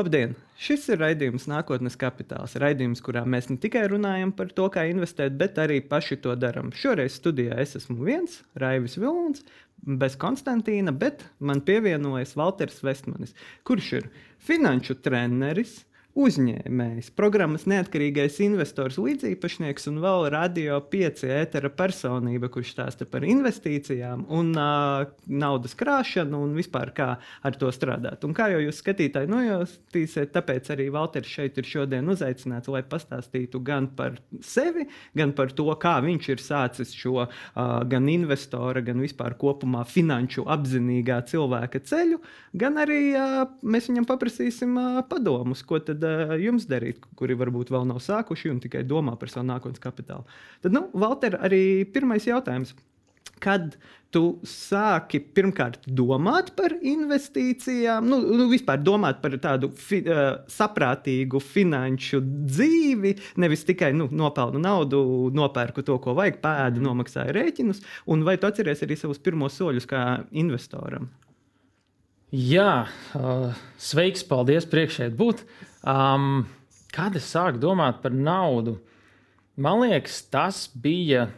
Labdien! Šis ir raidījums Nākotnes kapitāls. Raidījums, kurā mēs ne tikai runājam par to, kā investēt, bet arī paši to darām. Šoreiz studijā es esmu viens, Raivis Vilons, bez Konstantīna, bet man pievienojas Walters Vestmanis, kurš ir finanšu treneris, uzņēmējs, programmas neatkarīgais investors, līdziepašnieks un vēl radio pieci ētera personība, kurš stāsta par investīcijām un uh, naudas krāšanu un vispār kā ar to strādāt. Un kā jau jūs skatītāji nojautīsiet, tāpēc arī Valters šeit ir šodien uzaicināts, lai pastāstītu gan par sevi, gan par to, kā viņš ir sācis šo uh, gan investora, gan vispār kopumā finanšu apzinīgā cilvēka ceļu, gan arī uh, mēs viņam paprasīsim uh, padomus, ko tad tad uh, jums darīt, kuri varbūt vēl nav sākuši un tikai domā par savu nākotnes kapitālu. Tad, nu, Valter, arī pirmais jautājums. Kad tu sāki pirmkārt domāt par investīcijām, nu, nu vispār domāt par tādu fi, uh, saprātīgu finanšu dzīvi, nevis tikai nu, nopelnu naudu, nopērku to, ko vajag, pēdu, nomaksāju rēķinus, un vai tu atceries arī savus pirmos soļus kā investoram? Jā, uh, sveiks, paldies, priekšēji būt. Um, kad es sāku domāt par naudu, man liekas, tas bija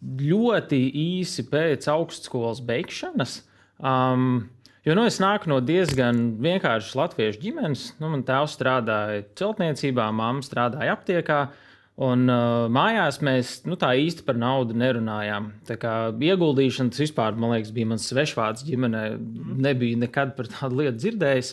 ļoti īsi pēc augstskolas beigšanas. Um, Jo nu, es nāku no diezgan vienkāršas latviešu ģimenes. Nu, man tēvs strādāja celtniecībā, mamma strādāja aptiekā. Uh, Un uh, mājās mēs nu, tā īsti par naudu nerunājām. Tā kā ieguldīšana tas vispār, man liekas, bija mans svešvārds ģimenē. Nebija nekad par tādu lietu dzirdējis.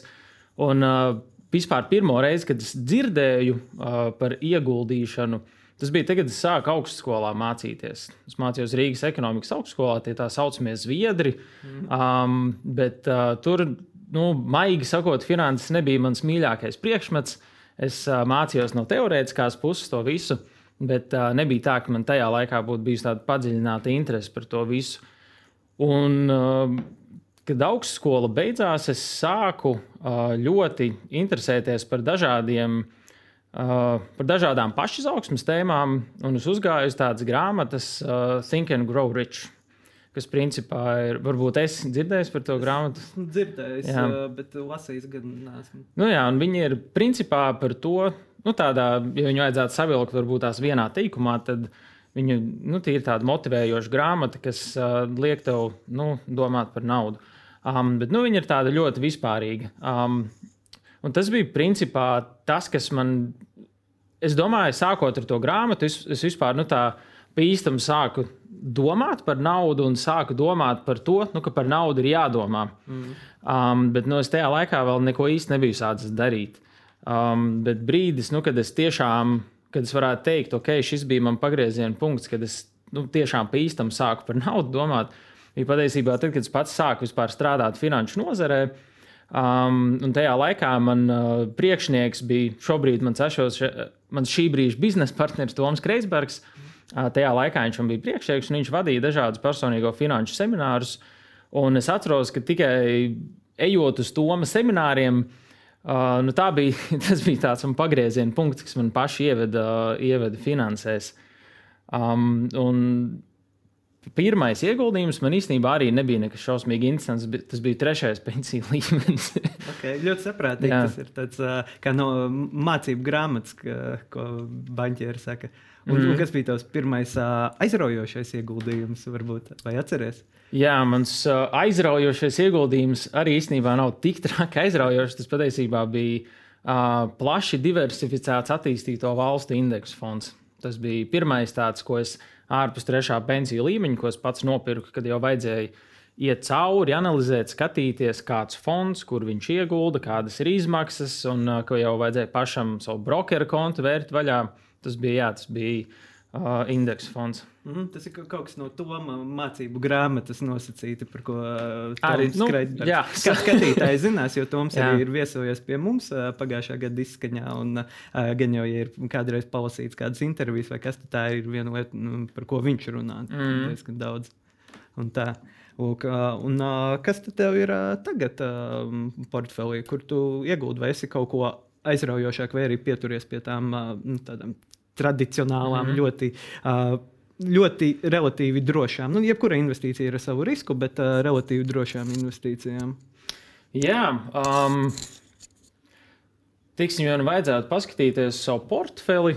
Un uh, vispār pirmo reizi, kad es dzirdēju uh, par ieguldīšanu, tas bija tagad, kad es sāku augstskolā mācīties. Es mācījos Rīgas ekonomikas augstskolā, tie tā saucamie zviedri. Um, bet uh, tur, nu, maigi sakot, finanses nebija mans mīļākais priekšmets. Es uh, mācījos no teorētiskās puses to visu, bet uh, nebija tā, ka man tajā laikā būtu bijusi tāda padziļināta interese par to visu. Un, uh, kad augstskola beidzās, es sāku uh, ļoti interesēties par dažādiem. Uh, par dažādām pašizaugsmes tēmām, un es uzgāju uz tādas grāmatas, uh, Think and Grow Rich kas principā ir. Varbūt es dzirdēju par to grāmatu. Dzirdējis, jā. bet lasījis gan nesmu. Nu, jā, un viņi ir principā par to, nu, tādā, ja viņu vajadzētu savilkt varbūt tās vienā teikumā, tad viņu, nu, ir tāda motivējoša grāmata, kas uh, liek tev nu, domāt par naudu. Um, bet nu, viņa ir tāda ļoti vispārīga. Um, un tas bija principā tas, kas man, es domāju, sākot ar to grāmatu, es, es vispār nu, tā pīstam sāku domāt par naudu un sāku domāt par to, nu, ka par naudu ir jādomā. Mm. Um, bet nu, es tajā laikā vēl neko īsti nebiju sācis darīt. Um, bet brīdis, nu, kad es tiešām, kad es varētu teikt, ok, šis bija mans pagrieziena punkts, kad es nu, tiešām pīstam sāku par naudu domāt, bija patiesībā tad, kad es pats sāku strādāt finanšu nozarē. Um, un tajā laikā man uh, priekšnieks bija šobrīd mans, ašos, mans šī brīža biznesa partneris Toms Kreisbergs. Mm Tajā laikā viņš bija priekšnieks, un viņš vadīja dažādus personīgo finanšu seminārus. Un es atceros, ka tikai ejot uz Toma semināriem, uh, nu bija, tas bija tāds pagrieziena punkts, kas man paši ieveda, ieveda finansēs. Um, un Pirmais ieguldījums man īstenībā arī nebija nekas šausmīgi interesants. Tas bija trešais pensiju līmenis. okay, ļoti saprātīgi. Jā. Tas ir tāds kā no mācību grāmatas, ko banķieri saka. Un, mm. un kas bija tavs pirmais aizraujošais ieguldījums, varbūt, vai atceries? Jā, mans aizraujošais ieguldījums arī īstenībā nav tik traki aizraujošs. Tas patiesībā bija uh, plaši diversificēts attīstīto valstu indeksu fonds. Tas bija pirmais tāds, ko es ārpus trešā pensiju līmeņa, ko es pats nopirku, kad jau vajadzēja iet cauri, analizēt, skatīties, kāds fonds, kur viņš iegulda, kādas ir izmaksas, un uh, ka jau vajadzēja pašam savu brokeru kontu vērt vaļā. Tas bija, jā, tas bija uh, indeksa fonds. Mm -hmm, tas ir kaut kas no Toma mācību grāmatas nosacīta, par ko uh, arī nu, jā, skatītāji zinās, jo Toms arī ir viesojies pie mums uh, pagājušā gada izskaņā. Un, uh, gan jau, ja ir kādreiz palasīts kādas intervijas vai kas, tā ir viena lieta, nu, par ko viņš runā. Mm. Diezgan daudz. Un tā. Lūk, un, kas tev ir tagad portfelī, kur tu iegūti, vai esi kaut ko aizraujošāk, vai arī pieturies pie tām nu, tādām tradicionālām, mm -hmm. ļoti. Uh, Ļoti relatīvi drošām. Nu, jebkura investīcija ir ar savu risku, bet uh, relatīvi drošām investīcijām. Jā, um, tiksim, jau nu vajadzētu paskatīties savu portfeli.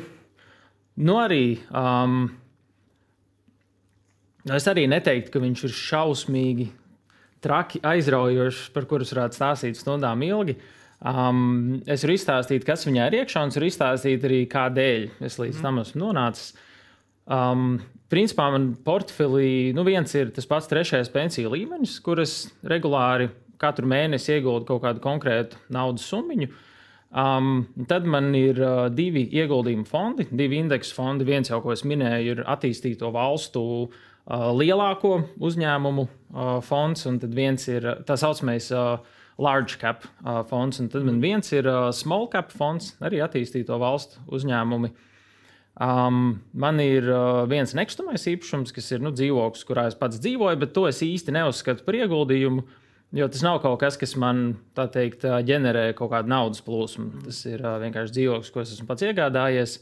Nu, arī um, es arī neteiktu, ka viņš ir šausmīgi, traki, aizraujošs, par kurus varētu stāstīt stundām ilgi. Um, es varu izstāstīt, kas viņā ir iekšā, un es varu izstāstīt arī, kādēļ es līdz mm. tam esmu nonācis. Um, principā man portfelī nu viens ir tas pats trešais pensiju līmenis, kuras regulāri katru mēnesi ieguldu kaut kādu konkrētu naudas summu. Um, tad man ir uh, divi ieguldījumu fondi, divi indeksu fondi. Viens jau, ko es minēju, ir attīstīto valstu uh, lielāko uzņēmumu uh, fonds, un tad viens ir tā saucamais uh, large cap uh, fonds, un tad man viens ir uh, small cap fonds, arī attīstīto valstu uzņēmumi. Um, man ir uh, viens nekustamais īpašums, kas ir nu, dzīvoklis, kurā es pats dzīvoju, bet to es īsti neuzskatu par ieguldījumu. Uh, Jo tas nav kaut kas, kas man teikt, ģenerē kaut kādu naudas plūsmu. Tas ir uh, vienkārši dzīvoklis, ko es esmu pats iegādājies.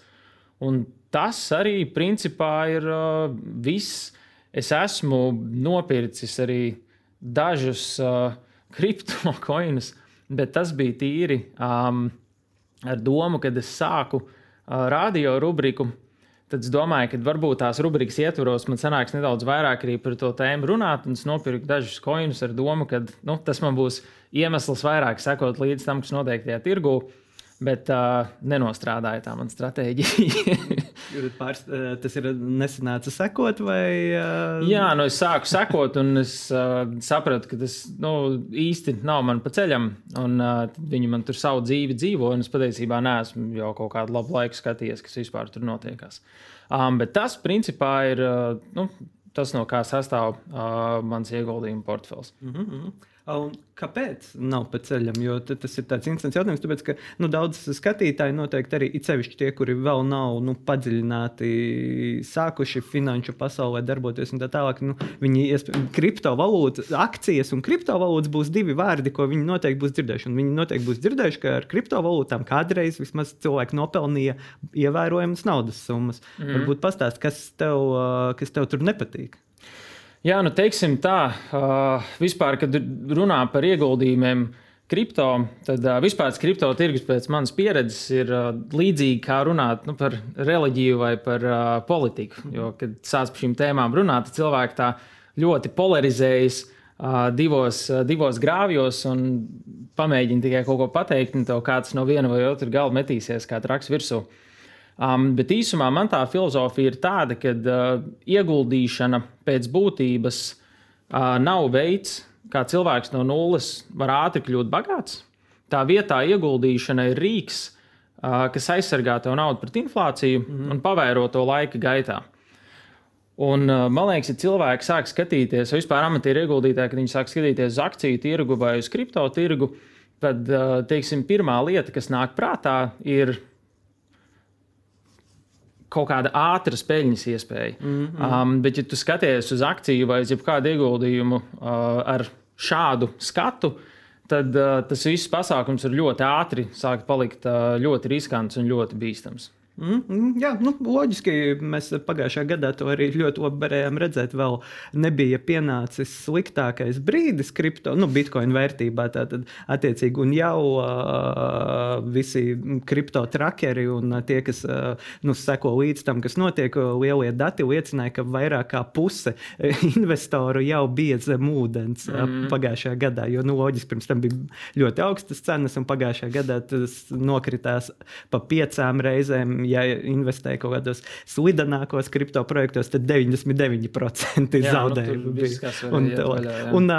Un tas arī principā ir uh, viss. Es esmu nopircis arī dažus uh, kriptokoinus, bet tas bija tīri um, ar domu, kad es sāku uh, radio rubriku Tad es domāju, ka varbūt tās rubrikas ietvaros man sanāks nedaudz vairāk arī par to tēmu runāt. Es nopirku dažus koinus ar domu, ka nu, tas man būs iemesls vairāk sekot līdz tam, kas notiek tajā tirgū. Bet uh, nenostrādāja tā mana stratēģija. Pārs, tas ir nesanāca sekot, vai? Uh... Jā, nu es sāku sekot, un es uh, sapratu, ka tas nu, īsti nav man pa ceļam. Un, uh, viņi man tur savu dzīvi dzīvo, un es patiesībā neesmu jau kaut kādu labu laiku skatījies, kas vispār tur notiekās. Um, bet tas, principā, ir uh, nu, tas, no kā sastāv uh, mans ieguldījuma portfels. Mm -hmm. Un kāpēc nav pa ceļam? Jo tas ir tāds instants jautājums, tāpēc, ka nu, daudz skatītāji noteikti arī it sevišķi tie, kuri vēl nav nu, padziļināti, sākuši finanšu pasaulē darboties un tā tālāk. Nu, viņi kriptovalūtas, akcijas un kriptovalūtas būs divi vārdi, ko viņi noteikti būs dzirdējuši. Un viņi noteikti būs dzirdējuši, ka ar kriptovalūtām kādreiz vismaz cilvēki nopelnīja ievērojamas naudas summas. Mm. Varbūt pastāst, kas tev, kas tev tur nepatīk. Jā, nu teiksim tā, vispār, kad runā par ieguldījumiem kripto, tad vispār kripto tirgus pēc manas pieredzes ir līdzīgi kā runāt nu, par reliģiju vai par politiku. Jo, kad sāc par šīm tēmām runāt, tad cilvēki tā ļoti polarizējas divos, divos grāvjos un pamēģina tikai kaut ko pateikt, un tev kāds no viena vai otra gala metīsies kā traks virsū. Uh, Um, bet īsumā man tā filozofija ir tāda, ka uh, ieguldīšana pēc būtības uh, nav veids, kā cilvēks no nulles var ātri kļūt bagāts. Tā vietā ieguldīšana ir rīks, uh, kas aizsargā tev naudu pret inflāciju mm -hmm. un pavēro to laika gaitā. Un, uh, man liekas, ja cilvēki sāk skatīties, vai vispār amatieru ieguldītāji, kad viņi sāk skatīties uz akciju tirgu vai uz kripto tirgu, tad uh, teiksim, pirmā lieta, kas nāk prātā, ir kaut kāda ātras peļņas iespēja. Mm -hmm. um, bet, ja tu skaties uz akciju vai uz kādu ieguldījumu uh, ar šādu skatu, tad uh, tas viss pasākums ir ļoti ātri sāk palikt uh, ļoti riskants un ļoti bīstams. Mm, mm, jā, nu, loģiski. Mēs pagājušajā gadā to arī ļoti labi varējām redzēt. Vēl nebija pienācis sliktākais brīdis kripto, nu, bitkoina vērtībā. Tātad, attiecīgi, un jau uh, visi kripto trakeri un tie, kas uh, nu, seko līdz tam, kas notiek, lielie dati liecināja, ka vairāk kā puse investoru jau bija zem ūdens uh, mm. pagājušajā gadā. Jo, nu, loģiski, pirms tam bija ļoti augstas cenas, un pagājušajā gadā tas nokritās pa piecām reizēm ja investēja kaut kādos slidenākos kripto projektos, tad 99% jā, zaudējumu nu, bija. Un, vaļā, un,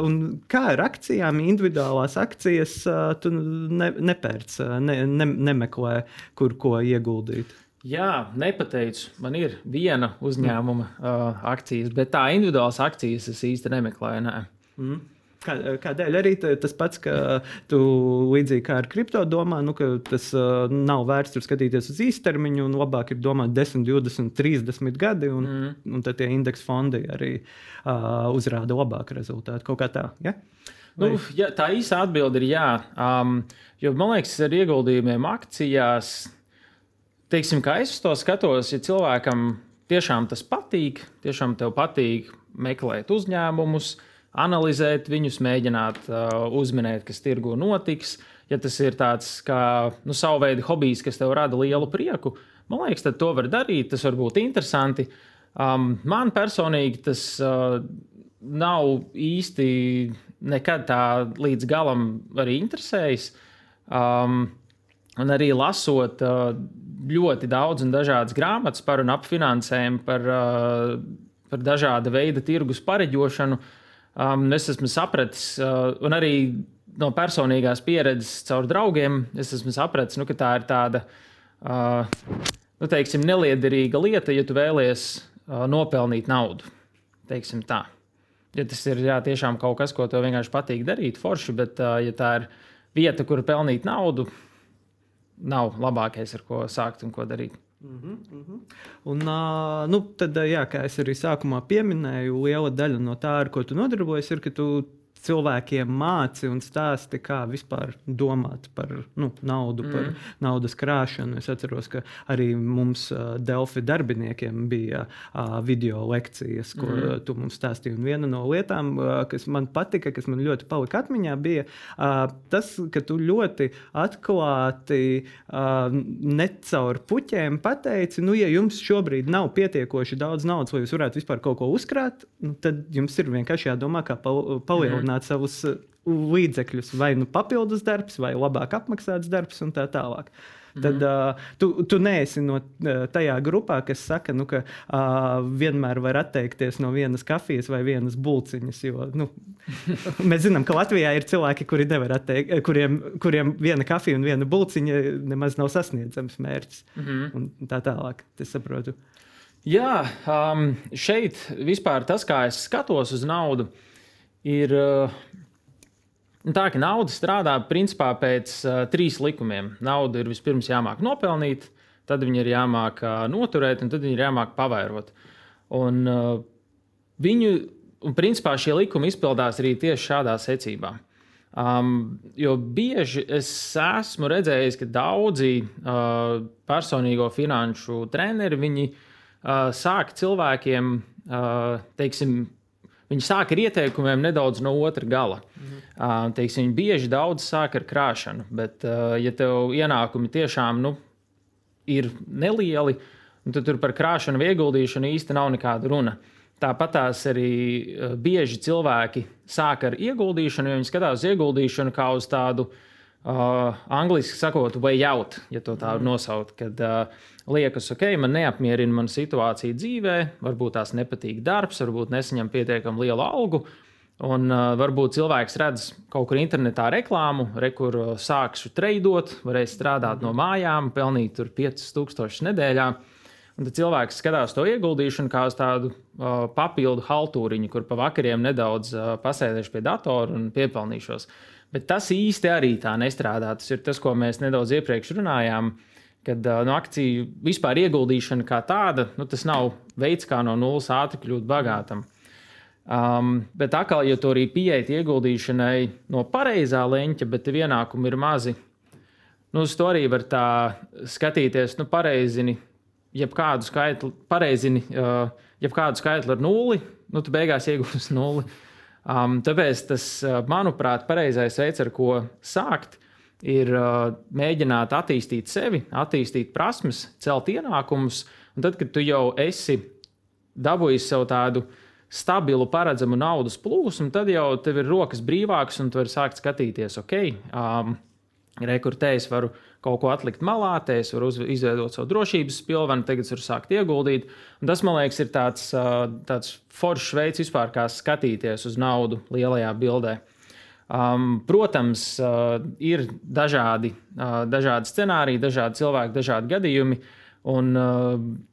un kā ar akcijām, individuālās akcijas, tu ne, nepērc, ne, ne, nemeklē, kur ko ieguldīt? Jā, nepateicu. Man ir viena uzņēmuma uh, akcijas, bet tā individuālas akcijas es īsti nemeklēju. Nē. Mm. Kā, kādēļ arī tas pats, ka tu līdzīgi kā ar kripto domā, nu, ka tas uh, nav vērts tur skatīties uz īstermiņu, un labāk ir domāt 10, 20, 30 gadi, un, mm. un tad tie indeksu fondi arī uh, uzrāda labāku rezultātu. Kaut kā tā. Ja? Nu, ja, tā īsa atbilde ir jā. Um, jo man liekas, ar ieguldījumiem akcijās, teiksim, kā es to skatos, ja cilvēkam tiešām tas patīk, tiešām tev patīk meklēt uzņēmumus analizēt viņus, mēģināt uh, uzminēt, kas tirgu notiks. Ja tas ir tāds kā nu, savu veidu hobijs, kas tev rada lielu prieku, man liekas, tad to var darīt. Tas var būt interesanti. Um, man personīgi tas uh, nav īsti nekad tā līdz galam arī interesējis. Um, un arī lasot uh, ļoti daudz un dažādas grāmatas par un ap finansēm, par, uh, par dažāda veida tirgus pareģošanu, um, es esmu sapratis, uh, un arī no personīgās pieredzes caur draugiem, es esmu sapratis, nu, ka tā ir tāda uh, nu, teiksim, neliederīga lieta, ja tu vēlies uh, nopelnīt naudu. Teiksim tā. Ja tas ir jā, tiešām kaut kas, ko tev vienkārši patīk darīt, forši, bet uh, ja tā ir vieta, kur pelnīt naudu, nav labākais, ar ko sākt un ko darīt. Mm -hmm, mm -hmm. Un, uh, nu, tad, jā, kā es arī sākumā pieminēju, liela daļa no tā, ar ko tu nodarbojies, ir, ka tu cilvēkiem māci un stāsti, kā vispār domāt par nu, naudu, par mm. naudas krāšanu. Es atceros, ka arī mums uh, Delfi darbiniekiem bija uh, video lekcijas, ko mm. tu mums stāstīji. Un viena no lietām, uh, kas man patika, kas man ļoti palika atmiņā, bija uh, tas, ka tu ļoti atklāti, uh, ne caur puķiem pateici, nu, ja jums šobrīd nav pietiekoši daudz naudas, lai jūs varētu vispār kaut ko uzkrāt, nu, tad jums ir vienkārši jādomā, kā palielināt. Mm palielināt savus uh, līdzekļus, vai nu papildus darbs, vai labāk apmaksāts darbs, un tā tālāk. Tad mm -hmm. uh, tu, tu neesi no uh, tajā grupā, kas saka, nu, ka uh, vienmēr var atteikties no vienas kafijas vai vienas bulciņas. Jo, nu, mēs zinām, ka Latvijā ir cilvēki, kuri nevar atteikt, kuriem, kuriem viena kafija un viena bulciņa nemaz nav sasniedzams mērķis. Mm -hmm. Un tā tālāk, es saprotu. Jā, um, šeit vispār tas, kā es skatos uz naudu, uh, ir uh, tā, ka nauda strādā principā pēc uh, trīs likumiem. Nauda ir vispirms jāmāk nopelnīt, tad viņa ir jāmāk uh, noturēt, un tad viņa ir jāmāk pavairot. Un, viņu, un principā šie likumi izpildās arī tieši šādā secībā. Um, jo bieži es esmu redzējis, ka daudzi uh, personīgo finanšu treneri uh, sāk cilvēkiem, uh, teiksim, Viņi sāk ar ieteikumiem nedaudz no otra gala. Mhm. Uh, teiksim, viņi bieži daudz sāk ar krāšanu, bet, uh, ja tev ienākumi tiešām nu, ir nelieli, tad tur par krāšanu vai ieguldīšanu īsti nav nekāda runa. Tāpat tās arī uh, bieži cilvēki sāk ar ieguldīšanu, jo viņi skatās uz ieguldīšanu kā uz tādu uh, Uh, angliski sakot, way out, ja tā var mhm. nosaukt, kad uh, liekas, ok, man neapmierina mana situācija dzīvē, varbūt tās nepatīk darbs, varbūt nesaņem pietiekami lielu algu. Un uh, varbūt cilvēks redz kaut kur internetā reklāmu, re, kur uh, sākšu treidot, varēs strādāt no mājām, pelnīt tur 5000 nedēļā. Un tad cilvēks skatās to ieguldīšanu kā uz tādu uh, papildu haltūriņu, kur pa vakariem nedaudz uh, pasēdēšu pie datora un piepelnīšos. Uh, Bet tas īsti arī tā nestrādā. Tas ir tas, ko mēs nedaudz iepriekš runājām. Kad no nu, akciju vispār ieguldīšana kā tāda, nu, tas nav veids, kā no nulles ātri kļūt bagātam. Um, bet atkal, ja tu arī pieeji ieguldīšanai no pareizā leņķa, bet ienākumi ir mazi, nu, uz to arī var tā skatīties, nu, pareizini, jebkādu skaitli, pareizini, uh, jebkādu skaitli ar nulli, nu, tu beigās iegūsi nulli. Um, tāpēc tas, manuprāt, pareizais veids, ar ko sākt, ir uh, mēģināt attīstīt sevi, attīstīt prasmes, celt ienākumus. Un tad, kad tu jau esi dabūjis sev tādu stabilu, paredzamu naudas plūsmu, tad jau tev ir rokas brīvākas un tu vari sākt skatīties, ok, um, rekurtēs varu kaut ko atlikt malā, te es varu izveidot savu drošības pilvenu, tagad es varu sākt ieguldīt. Un tas, man liekas, ir tāds, tāds foršs veids vispār, kā skatīties uz naudu lielajā bildē. Um, protams, uh, ir dažādi, uh, dažādi scenāriji, dažādi cilvēki, dažādi gadījumi, un uh,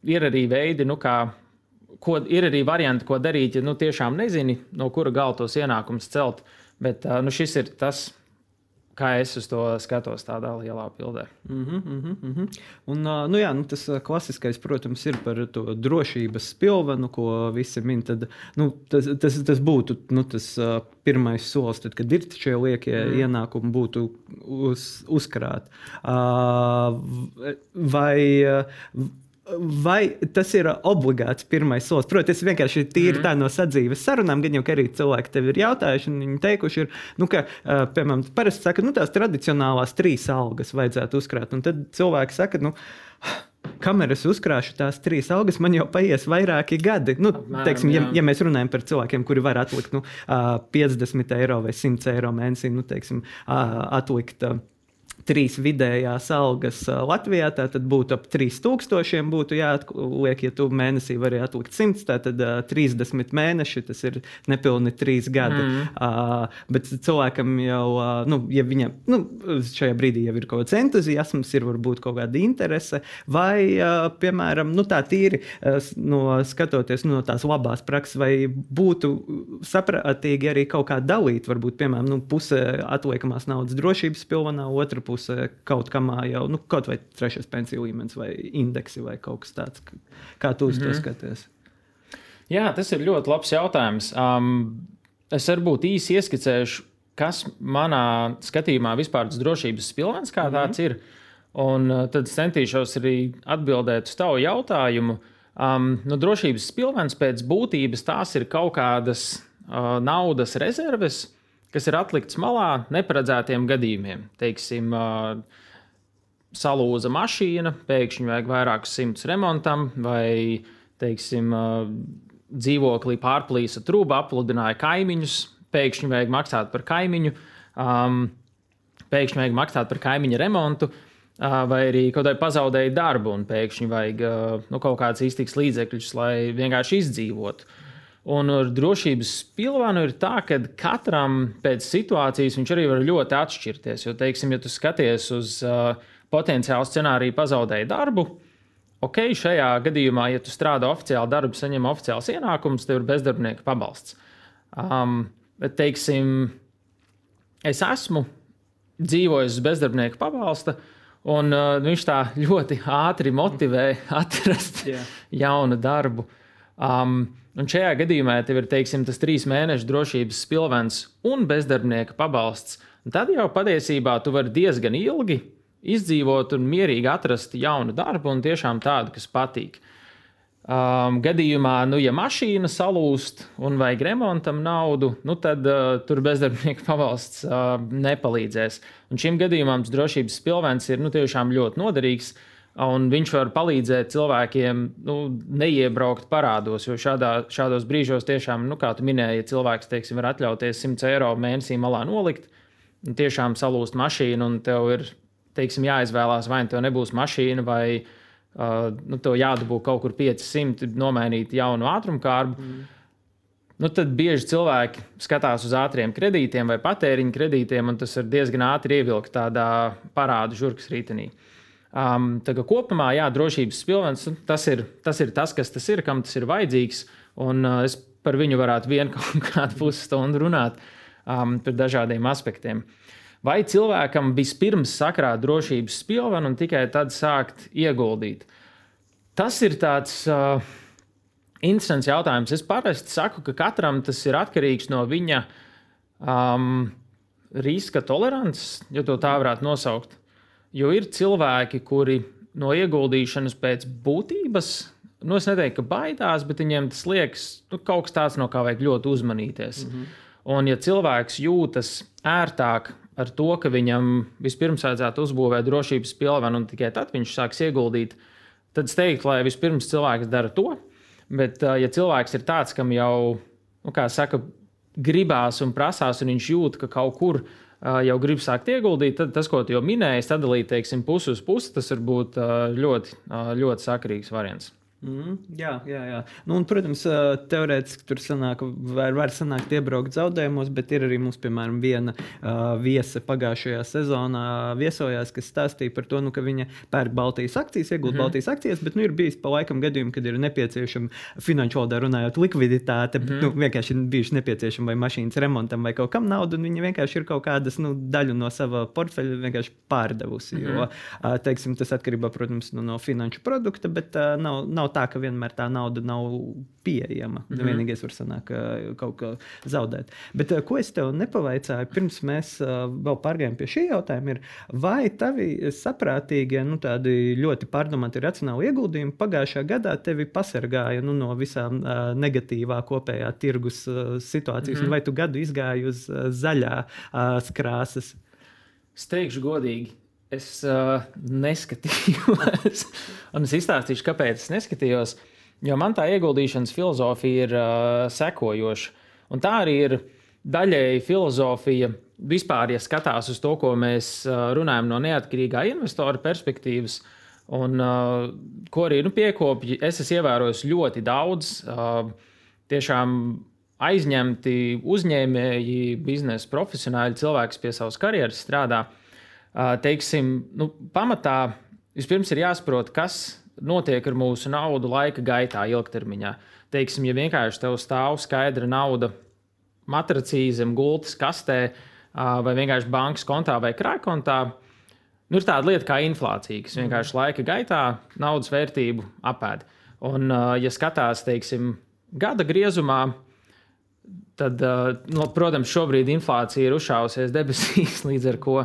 ir arī veidi, nu, kā, ko, ir arī varianti, ko darīt, ja nu, tiešām nezini, no kura gala tos ienākumus celt. Bet nu, šis ir tas, kā es uz to skatos, tādā lielā bildē. Mm -hmm, mm -hmm. Un, nu jā, nu tas klasiskais, protams, ir par to drošības pilvenu, ko visi min. Tad, nu, tas, tas, tas būtu nu, tas pirmais solis, tad, kad ir šie liekie mm. ienākumi, būtu uz, uzkrāt. Vai vai tas ir obligāts pirmais solis? Protams, tas vienkārši tīri mm. tā no sadzīves sarunām, gan jau arī cilvēki tev ir jautājuši, un viņi teikuši, ir, nu, ka, piemēram, parasti saka, nu, tās tradicionālās trīs algas vajadzētu uzkrāt. Un tad cilvēki saka, nu, kamēr es uzkrāšu tās trīs algas, man jau paies vairāki gadi. Nu, Apmēram, teiksim, ja, ja mēs runājam par cilvēkiem, kuri var atlikt nu, 50 eiro vai 100 eiro mēnesī, nu, teiksim, atlikt trīs vidējās algas Latvijā, tad būtu ap 3000 būtu jāatliek, ja tu mēnesī vari atlikt 100, tad uh, 30 mēneši, tas ir nepilni 3 gadi. Mm. Uh, bet cilvēkam jau, uh, nu, ja viņam nu, šajā brīdī jau ir kaut kāds entuziasms, ir varbūt kaut kāda interese, vai, uh, piemēram, nu, tā tīri uh, no, skatoties no tās labās prakses, vai būtu saprātīgi arī kaut kā dalīt, varbūt, piemēram, nu, puse atliekamās naudas drošības pilvenā, otra puse puse kaut kam jau, nu, kaut vai trešais pensiju līmenis vai indeksi vai kaut kas tāds. Kā tu uz mm -hmm. to mhm. skaties? Jā, tas ir ļoti labs jautājums. Um, es varbūt īsi ieskicēšu, kas manā skatījumā vispār tas drošības pilvens kā mm -hmm. tāds ir. Un uh, tad centīšos arī atbildēt uz tavu jautājumu. Um, nu, drošības pilvens pēc būtības tās ir kaut kādas uh, naudas rezerves, kas ir atlikts malā neparedzētiem gadījumiem. Teiksim, salūza mašīna, pēkšņi vajag vairākus simtus remontam, vai teiksim, dzīvoklī pārplīsa trūka, apludināja kaimiņus, pēkšņi vajag maksāt par kaimiņu, um, pēkšņi vajag maksāt par kaimiņa remontu. Vai arī kaut kādai pazaudēja darbu, un pēkšņi vajag nu, kaut kādas iztiks līdzekļus, lai vienkārši izdzīvotu. Uh, Un ar drošības pilvānu ir tā, ka katram pēc situācijas viņš arī var ļoti atšķirties. Jo, teiksim, ja tu skaties uz uh, potenciālu scenāriju, pazaudēji darbu, ok, šajā gadījumā, ja tu strādā oficiāli darbu, saņem oficiāls ienākums, tev ir bezdarbnieka pabalsts. Um, bet, teiksim, es esmu dzīvojis uz bezdarbnieka pabalsta, un uh, viņš tā ļoti ātri motivē atrast yeah. jaunu darbu. Um, Un šajā gadījumā, tev ir teiksim, tas trīs mēnešu drošības pilvens un bezdarbnieka pabalsts, tad jau patiesībā tu vari diezgan ilgi izdzīvot un mierīgi atrast jaunu darbu, un tiešām tādu, kas patīk. Um, gadījumā, nu, ja mašīna salūst un vajag remontam naudu, nu, tad uh, tur bezdarbnieka pabalsts uh, nepalīdzēs. Un šim gadījumam drošības pilvens ir nu, tiešām ļoti noderīgs. Uh, Un viņš var palīdzēt cilvēkiem nu, neiebraukt parādos, jo šādā, šādos brīžos tiešām, nu, kā tu minēji, ja cilvēks teiksim, var atļauties 100 eiro mēnesī malā nolikt, un tiešām salūst mašīnu, un tev ir teiksim, jāizvēlās, vai nu tev nebūs mašīna, vai uh, nu, tev jādabū kaut kur 500, nomainīt jaunu ātrumkārbu. Mm. Nu, tad bieži cilvēki skatās uz ātriem kredītiem vai patēriņa kredītiem, un tas ir diezgan ātri ievilkt tādā parādu žurkas rītenī. Uh, Um, kopumā, jā, drošības pilvens tas ir, tas ir tas, kas tas ir, kam tas ir vajadzīgs. Un, uh, es par viņu varētu vienu kaut kādu pusstundu runāt um, par dažādiem aspektiem. Vai cilvēkam vispirms sakrāt drošības pilvenu un tikai tad sākt ieguldīt? Tas ir tāds uh, interesants jautājums. Es parasti saku, ka katram tas ir atkarīgs no viņa um, riska tolerances, ja tā varētu nosaukt. Jo ir cilvēki, kuri no ieguldīšanas pēc būtības, nu, es neteiktu, ka baidās, bet viņiem tas liekas nu, kaut kas tāds, no kā vajag ļoti uzmanīties. Mm -hmm. Un, ja cilvēks jūtas ērtāk ar to, ka viņam vispirms vajadzētu uzbūvēt drošības pilvenu, un tikai tad viņš sāks ieguldīt, tad es teiktu, lai vispirms cilvēks dara to. Bet, ja cilvēks ir tāds, kam jau, nu, kā saka, gribās un prasās, un viņš jūt, ka kaut kur ir jau grib sākt ieguldīt, tad tas, ko tu jau minēji, sadalīt teiksim, pusi uz pusi, tas var būt ļoti, ļoti sakarīgs variants. Mm, jā, jā, jā. Nu, un, protams, teorētiski tur sanāk, var, var sanākt iebraukt zaudējumos, bet ir arī mums, piemēram, viena uh, viesa pagājušajā sezonā viesojās, kas stāstīja par to, nu, ka viņa pērk Baltijas akcijas, iegūt mm -hmm. Baltijas akcijas, bet nu, ir bijis pa laikam gadījumi, kad ir nepieciešama finanšu valodā runājot likviditāte, mm -hmm. nu, vienkārši ir bijuši nepieciešama vai mašīnas remontam vai kaut kam nauda, un viņi vienkārši ir kaut kādas nu, daļu no sava portfeļa vienkārši pārdevusi. Mm -hmm. Jo, uh, teiksim, tas atkarībā, protams, nu, no finanšu produkta, bet uh, nav, nav tā, ka vienmēr tā nauda nav pieejama. Mm -hmm. Vienīgais var sanākt, kaut ko zaudēt. Bet ko es tev nepavaicāju, pirms mēs vēl pārgājām pie šī jautājuma, ir, vai tavi saprātīgie, nu, tādi ļoti pārdomāti racionāli ieguldījumi pagājušajā gadā tevi pasargāja nu, no visām negatīvā kopējā tirgus situācijas, mm -hmm. vai tu gadu izgāji uz zaļā krāsas? Es teikšu godīgi, es uh, neskatījos. un es izstāstīšu, kāpēc es neskatījos. Jo man tā ieguldīšanas filozofija ir uh, sekojoša. Un tā arī ir daļēji filozofija. Vispār, ja skatās uz to, ko mēs uh, runājam no neatkarīgā investora perspektīvas, un uh, ko arī nu, piekopji, es esmu ievērojis ļoti daudz uh, tiešām aizņemti uzņēmēji, biznesa profesionāļi, cilvēki, kas pie savas karjeras strādā. Uh, teiksim, nu, pamatā vispirms ir jāsaprot, kas notiek ar mūsu naudu laika gaitā, ilgtermiņā. Teiksim, ja vienkārši tev stāv skaidra nauda matracī zem gultas kastē, vai vienkārši bankas kontā vai krājkontā, nu, ir tāda lieta kā inflācija, kas vienkārši laika gaitā naudas vērtību apēd. Un, ja skatās, teiksim, gada griezumā, tad, nu, protams, šobrīd inflācija ir uzšāvusies debesīs, līdz ar to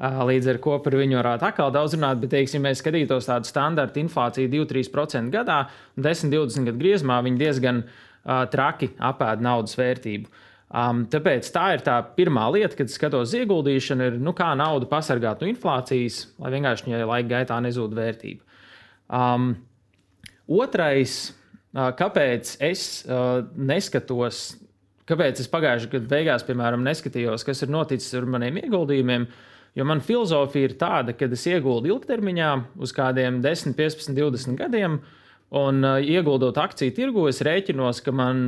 Līdz ar to par viņu varētu atkal daudz runāt, bet, teiksim, ja mēs skatītos tādu standarta inflāciju 2-3% gadā, 10-20 gadu griezumā, viņi diezgan uh, traki apēd naudas vērtību. Um, tāpēc tā ir tā pirmā lieta, kad skatos ieguldīšanu, ir nu, kā naudu pasargāt no inflācijas, lai vienkārši viņai laika gaitā nezūd vērtība. Um, otrais, uh, kāpēc es uh, neskatos, kāpēc es pagājušajā gadā beigās, piemēram, neskatījos, kas ir noticis ar maniem ieguldījumiem, uh, Jo man filozofija ir tāda, ka es ieguldu ilgtermiņā uz kādiem 10, 15, 20 gadiem, un uh, ieguldot akciju tirgu, es rēķinos, ka man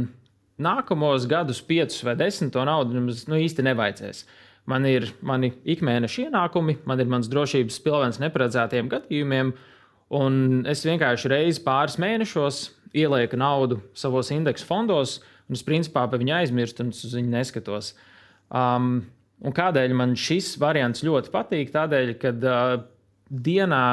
nākamos gadus, 5 vai 10, to naudu nu, īsti nevajadzēs. Man ir mani ikmēneša ienākumi, man ir mans drošības pilvens neparedzētiem gadījumiem, un es vienkārši reizi pāris mēnešos ielieku naudu savos indeksu fondos, un es principā par viņu aizmirstu un uz viņu neskatos. Um, Un kādēļ man šis variants ļoti patīk? Tādēļ, ka uh, dienā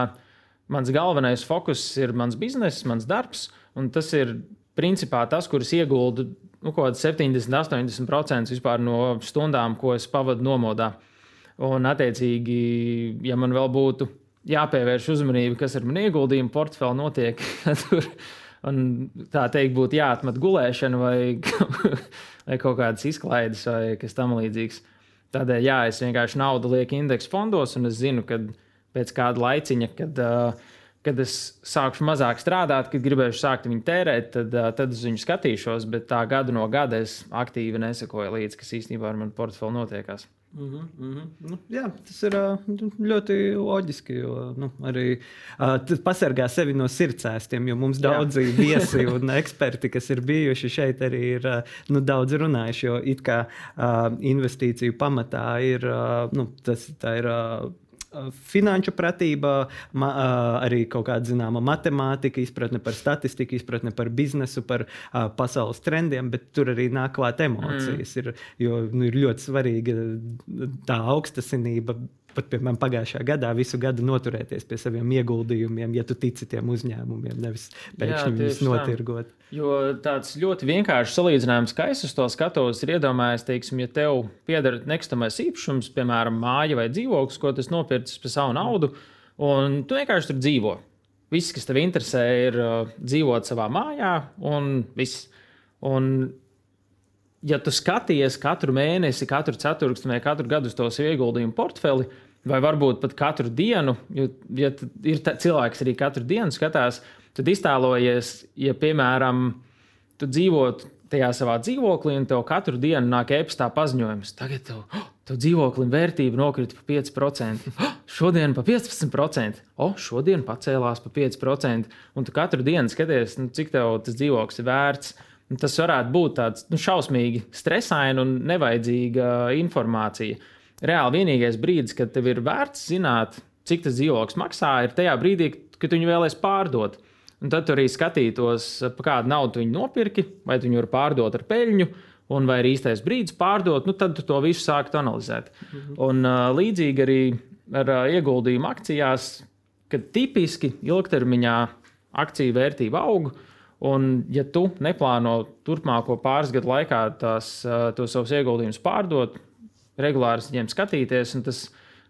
mans galvenais fokus ir mans bizness, mans darbs, un tas ir principā tas, kurus ieguldu nu, 70, 80% no stundām, ko es pavadu nomodā. Un, attiecīgi, ja man vēl būtu jāpievērš uzmanība, kas ar mani ieguldījumu portfeli notiek, tur tā teikt, būtu jāatmet gulēšana vai, vai kaut kādas izklaides vai kas tam līdzīgs. Tādēļ, jā, es vienkārši naudu lieku indeksu fondos, un es zinu, ka pēc kāda laiciņa, kad, uh, kad es sākšu mazāk strādāt, kad gribēšu sākt viņu tērēt, tad, uh, tad es viņu skatīšos. Bet tā gada no gada es aktīvi nesekoju līdzi, kas īstenībā ar manu portfeli notiekās. Mm -hmm, mm -hmm. Nu, jā, tas ir ļoti loģiski. Jo, nu, arī tas pasargā sevi no sirdsēstiem, jo mums daudzi viesi un eksperti, kas ir bijuši šeit, arī ir nu, daudz runājuši. Jo it kā investīciju pamatā ir, nu, tas, ir finanšu pratība, ma, arī kaut kāda zināma matemātika, izpratne par statistiku, izpratne par biznesu, par uh, pasaules trendiem, bet tur arī nāk klāt emocijas. Mm. Ir, jo nu, ir ļoti svarīga tā augstasinība pat piemēram, pagājušā gadā visu gadu noturēties pie saviem ieguldījumiem, ja tu tici tiem uzņēmumiem, nevis pēkšņi viņus notirgot. Tā. Jo tāds ļoti vienkāršs salīdzinājums, kā es uz to skatos, ir iedomājies, teiksim, ja tev pieder nekustamais īpašums, piemēram, māja vai dzīvoklis, ko tas nopircis par savu naudu, un tu vienkārši tur dzīvo. Viss, kas tev interesē, ir uh, dzīvot savā mājā, un viss. Un ja tu skaties katru mēnesi, katru ceturksni vai katru gadu uz to ieguldījumu portfeli, vai varbūt pat katru dienu, jo ja ir cilvēks arī katru dienu skatās, tad iztēlojies, ja piemēram tu dzīvotu tajā savā dzīvoklī un tev katru dienu nāk e-pastā paziņojums, tagad tev, oh, tev dzīvoklim vērtība nokrita par 5%, oh, šodien par 15%, oh, šodien pacēlās par 5%, un tu katru dienu skaties, nu, cik tev tas dzīvoklis ir vērts. Tas varētu būt tāds nu, šausmīgi stresains un nevajadzīga informācija. Reāli vienīgais brīdis, kad tev ir vērts zināt, cik tas dzīvoklis maksā, ir tajā brīdī, kad viņu vēlēs pārdot. Un tad arī skatītos, par kādu naudu viņi nopirki, vai viņu var pārdot ar peļņu, un vai ir īstais brīdis pārdot, nu tad tu to visu sāktu analizēt. -hmm. Un līdzīgi arī ar ieguldījumu akcijās, kad tipiski ilgtermiņā akciju vērtība aug. Un, ja tu neplāno turpmāko pāris gadu laikā tās, tos savus ieguldījumus pārdot, regulāri viņiem skatīties, un tas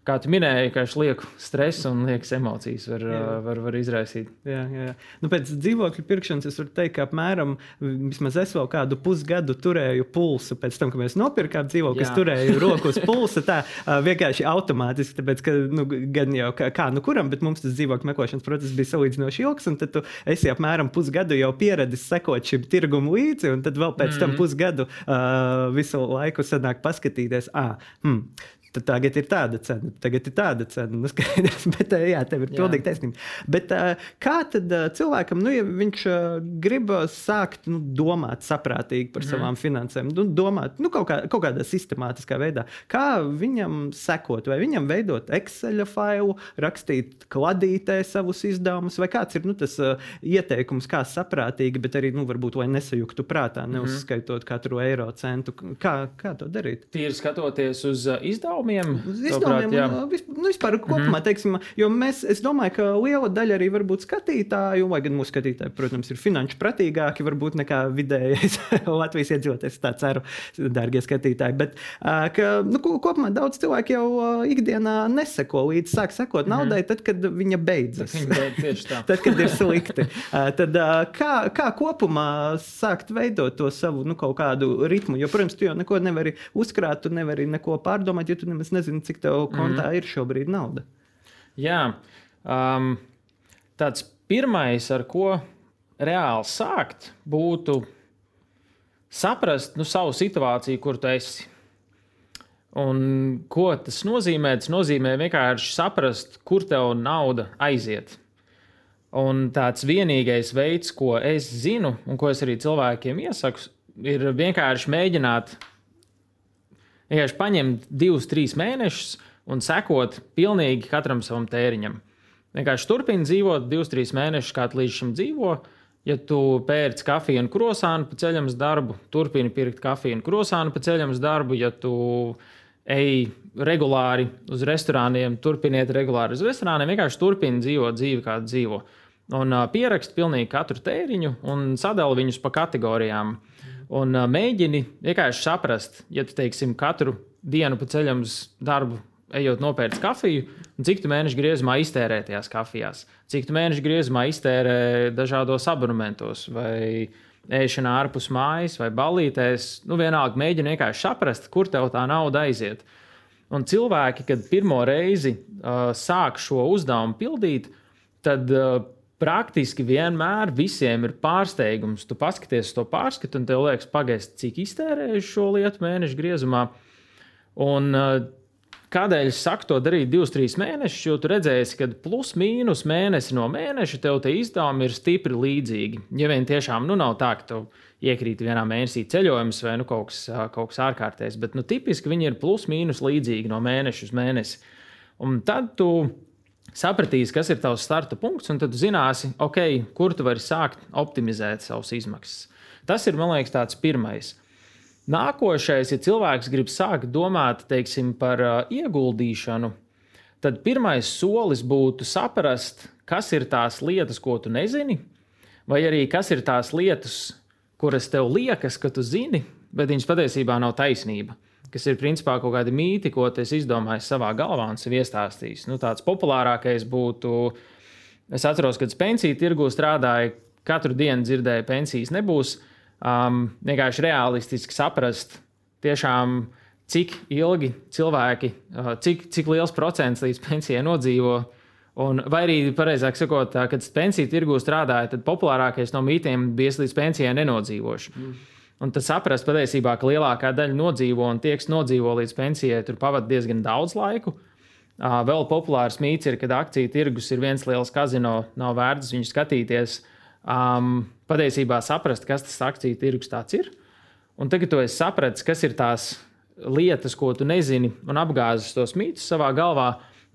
kā tu minēji, ka lieku stresu un liekas emocijas var, jā. var, var izraisīt. Jā, jā. Nu, pēc dzīvokļu pirkšanas es varu teikt, ka apmēram vismaz es vēl kādu pusgadu turēju pulsu. Pēc tam, kad mēs nopirkām dzīvokli, es turēju roku uz pulsa tā vienkārši automātiski. Tāpēc, ka, nu, gan jau kā, kā nu kuram, bet mums tas dzīvokļu meklēšanas process bija salīdzinoši ilgs. Tad tu esi apmēram pusgadu jau pieradis sekot šim tirgumam līdzi, un tad vēl pēc mm -hmm. tam mhm. pusgadu uh, visu laiku sanāk paskatīties, ah, hmm, tad tagad ir tāda cena, tagad ir tāda cena. Nu, skaidrs, bet, jā, tev ir pilnīgi taisnība. Bet kā tad cilvēkam, nu, ja viņš grib sākt nu, domāt saprātīgi par mm. savām finansēm, nu, domāt nu, kaut, kā, kaut kādā sistemātiskā veidā, kā viņam sekot, vai viņam veidot Excel failu, rakstīt kladītē savus izdevumus, vai kāds ir nu, tas ieteikums, kā saprātīgi, bet arī, nu, varbūt, lai nesajuktu prātā, mhm. neuzskaitot mm. katru eiro centu. Kā, kā to darīt? Tīri skatoties uz izdevumu izdevumiem? Uz izdevumiem, un, uh, vis, nu, vispār kopumā, mm -hmm. teiksim, jo mēs, es domāju, ka liela daļa arī varbūt skatītāju, lai gan mūsu skatītāji, protams, ir finanšu pratīgāki varbūt nekā vidējais Latvijas iedzīvotājs, tā ceru, dārgie skatītāji, bet uh, ka, nu, kopumā daudz cilvēku jau uh, ikdienā neseko līdz, sāk sekot mm -hmm. naudai, tad, kad viņa beidzas. Viņa beidz tad, kad ir slikti. tad kā, kā kopumā sākt veidot to savu nu, kaut kādu ritmu, jo, protams, tu jau neko nevari uzkrāt, tu nevari neko pārdomāt, ja tu nemaz nezini, cik tev kontā mm. ir šobrīd nauda. Jā, um, tāds pirmais, ar ko reāli sākt, būtu saprast nu, savu situāciju, kur tu esi. Un ko tas nozīmē? Tas nozīmē vienkārši saprast, kur tev nauda aiziet. Un tāds vienīgais veids, ko es zinu, un ko es arī cilvēkiem iesaku, ir vienkārši mēģināt vienkārši paņemt divus, trīs mēnešus un sekot pilnīgi katram savam tēriņam. Vienkārši turpini dzīvot divus, trīs mēnešus, kā līdz šim dzīvo. Ja tu pērci kafiju un krosānu pa ceļam uz darbu, turpini pirkt kafiju un krosānu pa ceļam uz darbu. Ja tu ej regulāri uz restorāniem, turpiniet regulāri uz restorāniem, vienkārši turpini dzīvot dzīvi, kādu dzīvo. Un uh, pierakst pilnīgi katru tēriņu un sadali viņus pa kategorijām. Un mēģini vienkārši saprast, ja tu teiksim, katru dienu pa ceļam uz darbu, ejot nopērts kafiju, cik tu mēnešu griezumā iztērē tajās kafijās, cik tu mēnešu griezumā iztērē dažādos abonementos vai ēšanā ārpus mājas vai ballītēs. Nu, vienalga, mēģini vienkārši saprast, kur tev tā nauda aiziet. Un cilvēki, kad pirmo reizi uh, sāk šo uzdevumu pildīt, tad uh, praktiski vienmēr visiem ir pārsteigums. Tu paskaties to pārskatu, un tev liekas, pagaidi, cik iztērējuši šo lietu mēnešu griezumā. Un, uh, Kādēļ es saku to darīt divus, trīs mēnešus? Jo tu redzēsi, ka plus mīnus mēnesi no mēneša tev tie izdevumi ir stipri līdzīgi. Ja vien tiešām nu, nav tā, ka tu iekrīt vienā mēnesī ceļojums vai nu, kaut, kas, kaut kas ārkārtējs, bet nu, tipiski viņi ir plus mīnus līdzīgi no mēneša uz mēnesi. Un tad tu sapratīsi, kas ir tavs starta punkts, un tad zināsi, okay, kur tu vari sākt optimizēt savas izmaksas. Tas ir, man liekas, tāds pirmais. Nākošais, ja cilvēks grib sākt domāt teiksim, par uh, ieguldīšanu, tad pirmais solis būtu saprast, kas ir tās lietas, ko tu nezini, vai arī kas ir tās lietas, kuras tev liekas, ka tu zini, bet viņas patiesībā nav taisnība kas ir principā kaut kādi mīti, ko es izdomāju savā galvā un sev iestāstījis. Nu, tāds populārākais būtu, es atceros, kad pensiju tirgu strādāju, katru dienu dzirdēju, pensijas nebūs. Um, vienkārši realistiski saprast, tiešām, cik ilgi cilvēki, uh, cik, cik liels procents līdz pensijai nodzīvo. Un, vai arī, pareizāk sakot, kad pensiju tirgu strādāju, tad populārākais no mītiem bija, ka līdz pensijai nenodzīvošu. Mm. Un tad saprast patiesībā, ka lielākā daļa nodzīvo un tie, kas nodzīvo līdz pensijai, tur pavadīja diezgan daudz laika. Vēl populārs mīts ir, ka akciju tirgus ir viens liels kazino, nav vērts viņu skatīties. Um, patiesībā saprast, kas tas akciju tirgus ir. Un tagad, kad tu saprati, kas ir tās lietas, ko tu nezini, un apgāzis tos mītus savā galvā,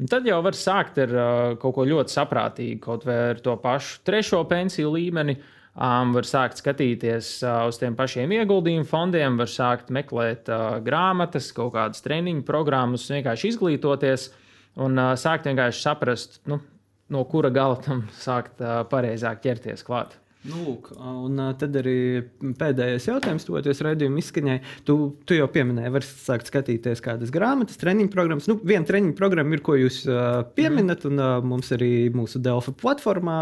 tad jau var sākt ar uh, kaut ko ļoti saprātīgu, kaut vai ar to pašu trešo pensiju līmeni. Uh, Um, var sākt skatīties uh, uz tiem pašiem ieguldījumu fondiem, var sākt meklēt uh, grāmatas, kaut kādas treniņu programmas, vienkārši izglītoties un uh, sākt vienkārši saprast, nu, no kura gala tam sākt pareizāk ķerties klāt. Nu, lūk, un tad arī pēdējais jautājums, toties raidījuma izskaņai. Tu, tu jau pieminēji, var sākt skatīties kādas grāmatas, treniņu programmas. Nu, viena treniņu programma ir, ko jūs uh, pieminat, un uh, mums arī mūsu Delfa platformā,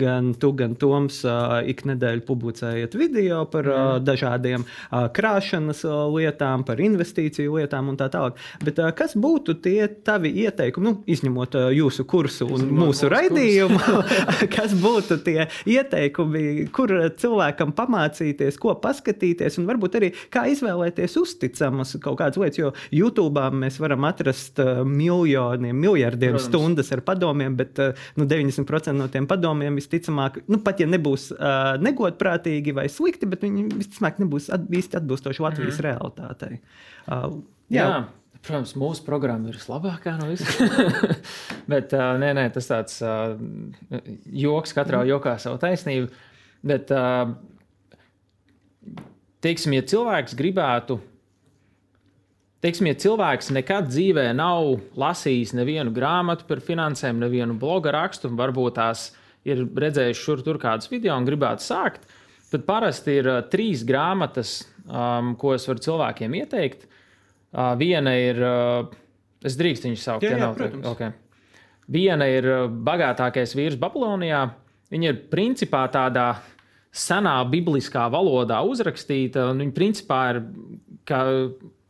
gan tu, gan Toms uh, ik nedēļu publicējat video par uh, dažādiem uh, krāšanas uh, lietām, par investīciju lietām un tā tālāk. Bet uh, kas būtu tie tavi ieteikumi, nu, izņemot uh, jūsu kursu un Izņemot mūsu raidījumu, kas būtu tie ieteikumi? Kur cilvēkam pamācīties, ko paskatīties, un varbūt arī kā izvēlēties uzticamas kaut kādas lietas. Jo YouTube mēs varam atrast uh, miljoniem, miljardiem Protams. stundas ar padomiem, bet uh, nu, 90% no tiem padomiem visticamāk, nu, pat ja nebūs uh, negodprātīgi vai slikti, bet viņi visticamāk nebūs at, īsti atbilstoši Latvijas mm realitātei. Uh, jā. jā. Protams, mūsu programma ir vislabākā no visām. Bet uh, nē, nē, tas tāds uh, joks, katrā jokā savu taisnību. Bet, teiksim, ja cilvēks gribētu, teiksim, ja cilvēks nekad dzīvē nav lasījis nevienu grāmatu par finansēm, nevienu bloga rakstu, varbūt tās ir redzējis šur tur kādas video un gribētu sākt, tad parasti ir trīs grāmatas, um, ko es varu cilvēkiem ieteikt. Uh, viena ir, uh, es drīkstu viņu saukt, jā, jā, protams. Okay. Viena ir bagātākais vīrs Babilonijā. Viņa ir principā tādā senā bibliskā valodā uzrakstīta. Viņa principā ir kā,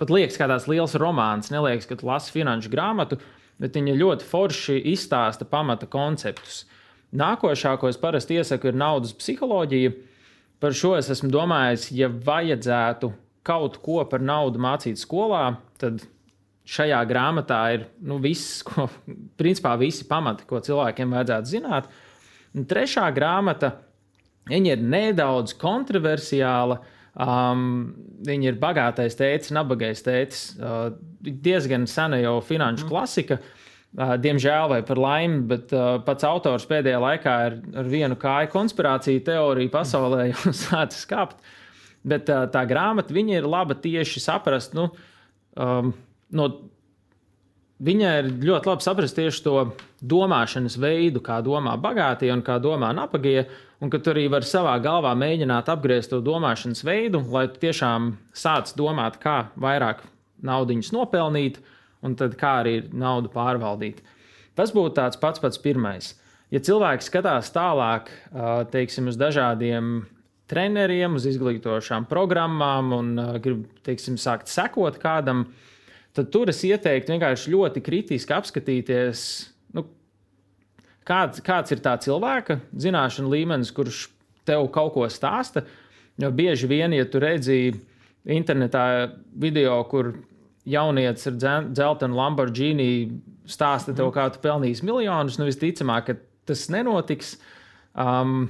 pat liekas, kā tāds liels romāns. Neliekas, ka tu lasi finanšu grāmatu, bet viņa ļoti forši izstāsta pamata konceptus. Nākošā, ko es parasti iesaku, ir naudas psiholoģija. Par šo es esmu domājis, ja vajadzētu kaut ko par naudu mācīt skolā, tad šajā grāmatā ir nu, viss, ko, principā visi pamati, ko cilvēkiem vajadzētu zināt. Un trešā grāmata ir nedaudz kontroversiāla. Um, viņa ir bagātais tēcis, nabagais tēcis. Uh, diezgan sena jau finanšu mm. klasika. Uh, diemžēl, vai par laimi, bet uh, pats autors pēdējā laikā ir ar vienu kāju konspirāciju teoriju pasaulē jau sācis kāpt. Uh, Bet tā, tā grāmata ir laba tieši saprast, nu, um, no, viņai ir ļoti labi saprast tieši to domāšanas veidu, kā domā bagātie un kā domā nabagie. Un ka tu arī vari savā galvā mēģināt apgriezt to domāšanas veidu, lai tu tiešām sāc domāt, kā vairāk naudas nopelnīt, un kā arī naudu pārvaldīt. Tas būtu tāds pats pats pirmais. Ja cilvēks skatās tālāk, teiksim, uz dažādiem treneriem, uz izglītošām programmām un grib teiksim, sākt sekot kādam, tad tur es ieteiktu vienkārši ļoti kritiski apskatīties, nu, kāds, kāds ir tā cilvēka zināšanu līmenis, kurš tev kaut ko stāsta. Jo bieži vien, ja tu redzi internetā video, kur jaunietis ar dzeltenu Lamborghini stāsta tev, kā tu pelnīsi miljonus, nu visticamāk, ka tas nenotiks. Um,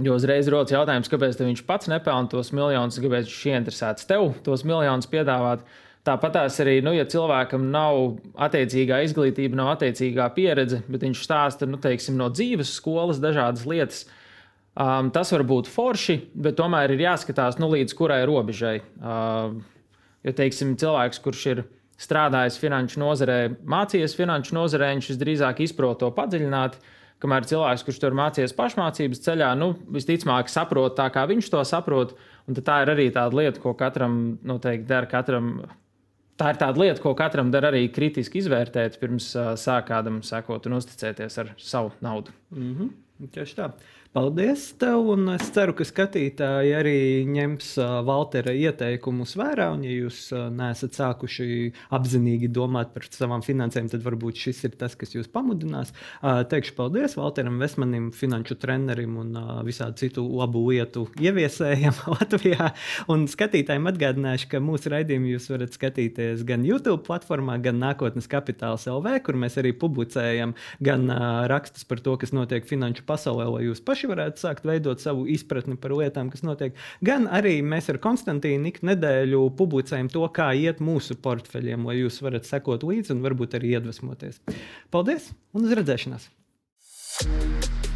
Jo uzreiz rodas jautājums, kāpēc viņš pats nepelna tos miljonus, kāpēc viņš ir ieinteresēts tev tos miljonus piedāvāt. Tāpat arī, nu, ja cilvēkam nav attiecīgā izglītība, nav attiecīgā pieredze, bet viņš stāsta nu, teiksim, no dzīves skolas dažādas lietas, um, tas var būt forši, bet tomēr ir jāskatās, nu, līdz kurai robežai. Uh, jo, teiksim, cilvēks, kurš ir strādājis finanšu nozarē, mācījies finanšu nozarē, viņš drīzāk izprot to padziļināti Kamēr cilvēks, kurš tur mācījies pašmācības ceļā, nu, visticamāk, saprot tā, kā viņš to saprot. Tā ir arī tāda lieta, ko katram noteikti dara. Katram, tā ir tāda lieta, ko katram dara arī kritiski izvērtēt, pirms uh, sāk kādam sekot un uzticēties ar savu naudu. Mm -hmm. Tieši tā. Paldies tev, un es ceru, ka skatītāji arī ņems Valtera ieteikumus vērā. Un, ja jūs neesat sākuši apzinīgi domāt par savām finansēm, tad varbūt šis ir tas, kas jūs pamudinās. Teikšu paldies Valteram Vesmanim, finanšu trenerim un visādi citu labu lietu ieviesējam Latvijā. Un skatītājiem atgādināšu, ka mūsu raidījumu jūs varat skatīties gan YouTube platformā, gan Nākotnes kapitāls LV, kur mēs arī publicējam gan rakstus par to, kas notiek finanšu pasaulē, lai jūs paši paši varētu sākt veidot savu izpratni par lietām, kas notiek. Gan arī mēs ar Konstantīnu ik nedēļu publicējam to, kā iet mūsu portfeļiem, lai jūs varat sekot līdzi un varbūt arī iedvesmoties. Paldies un uz redzēšanās! thank you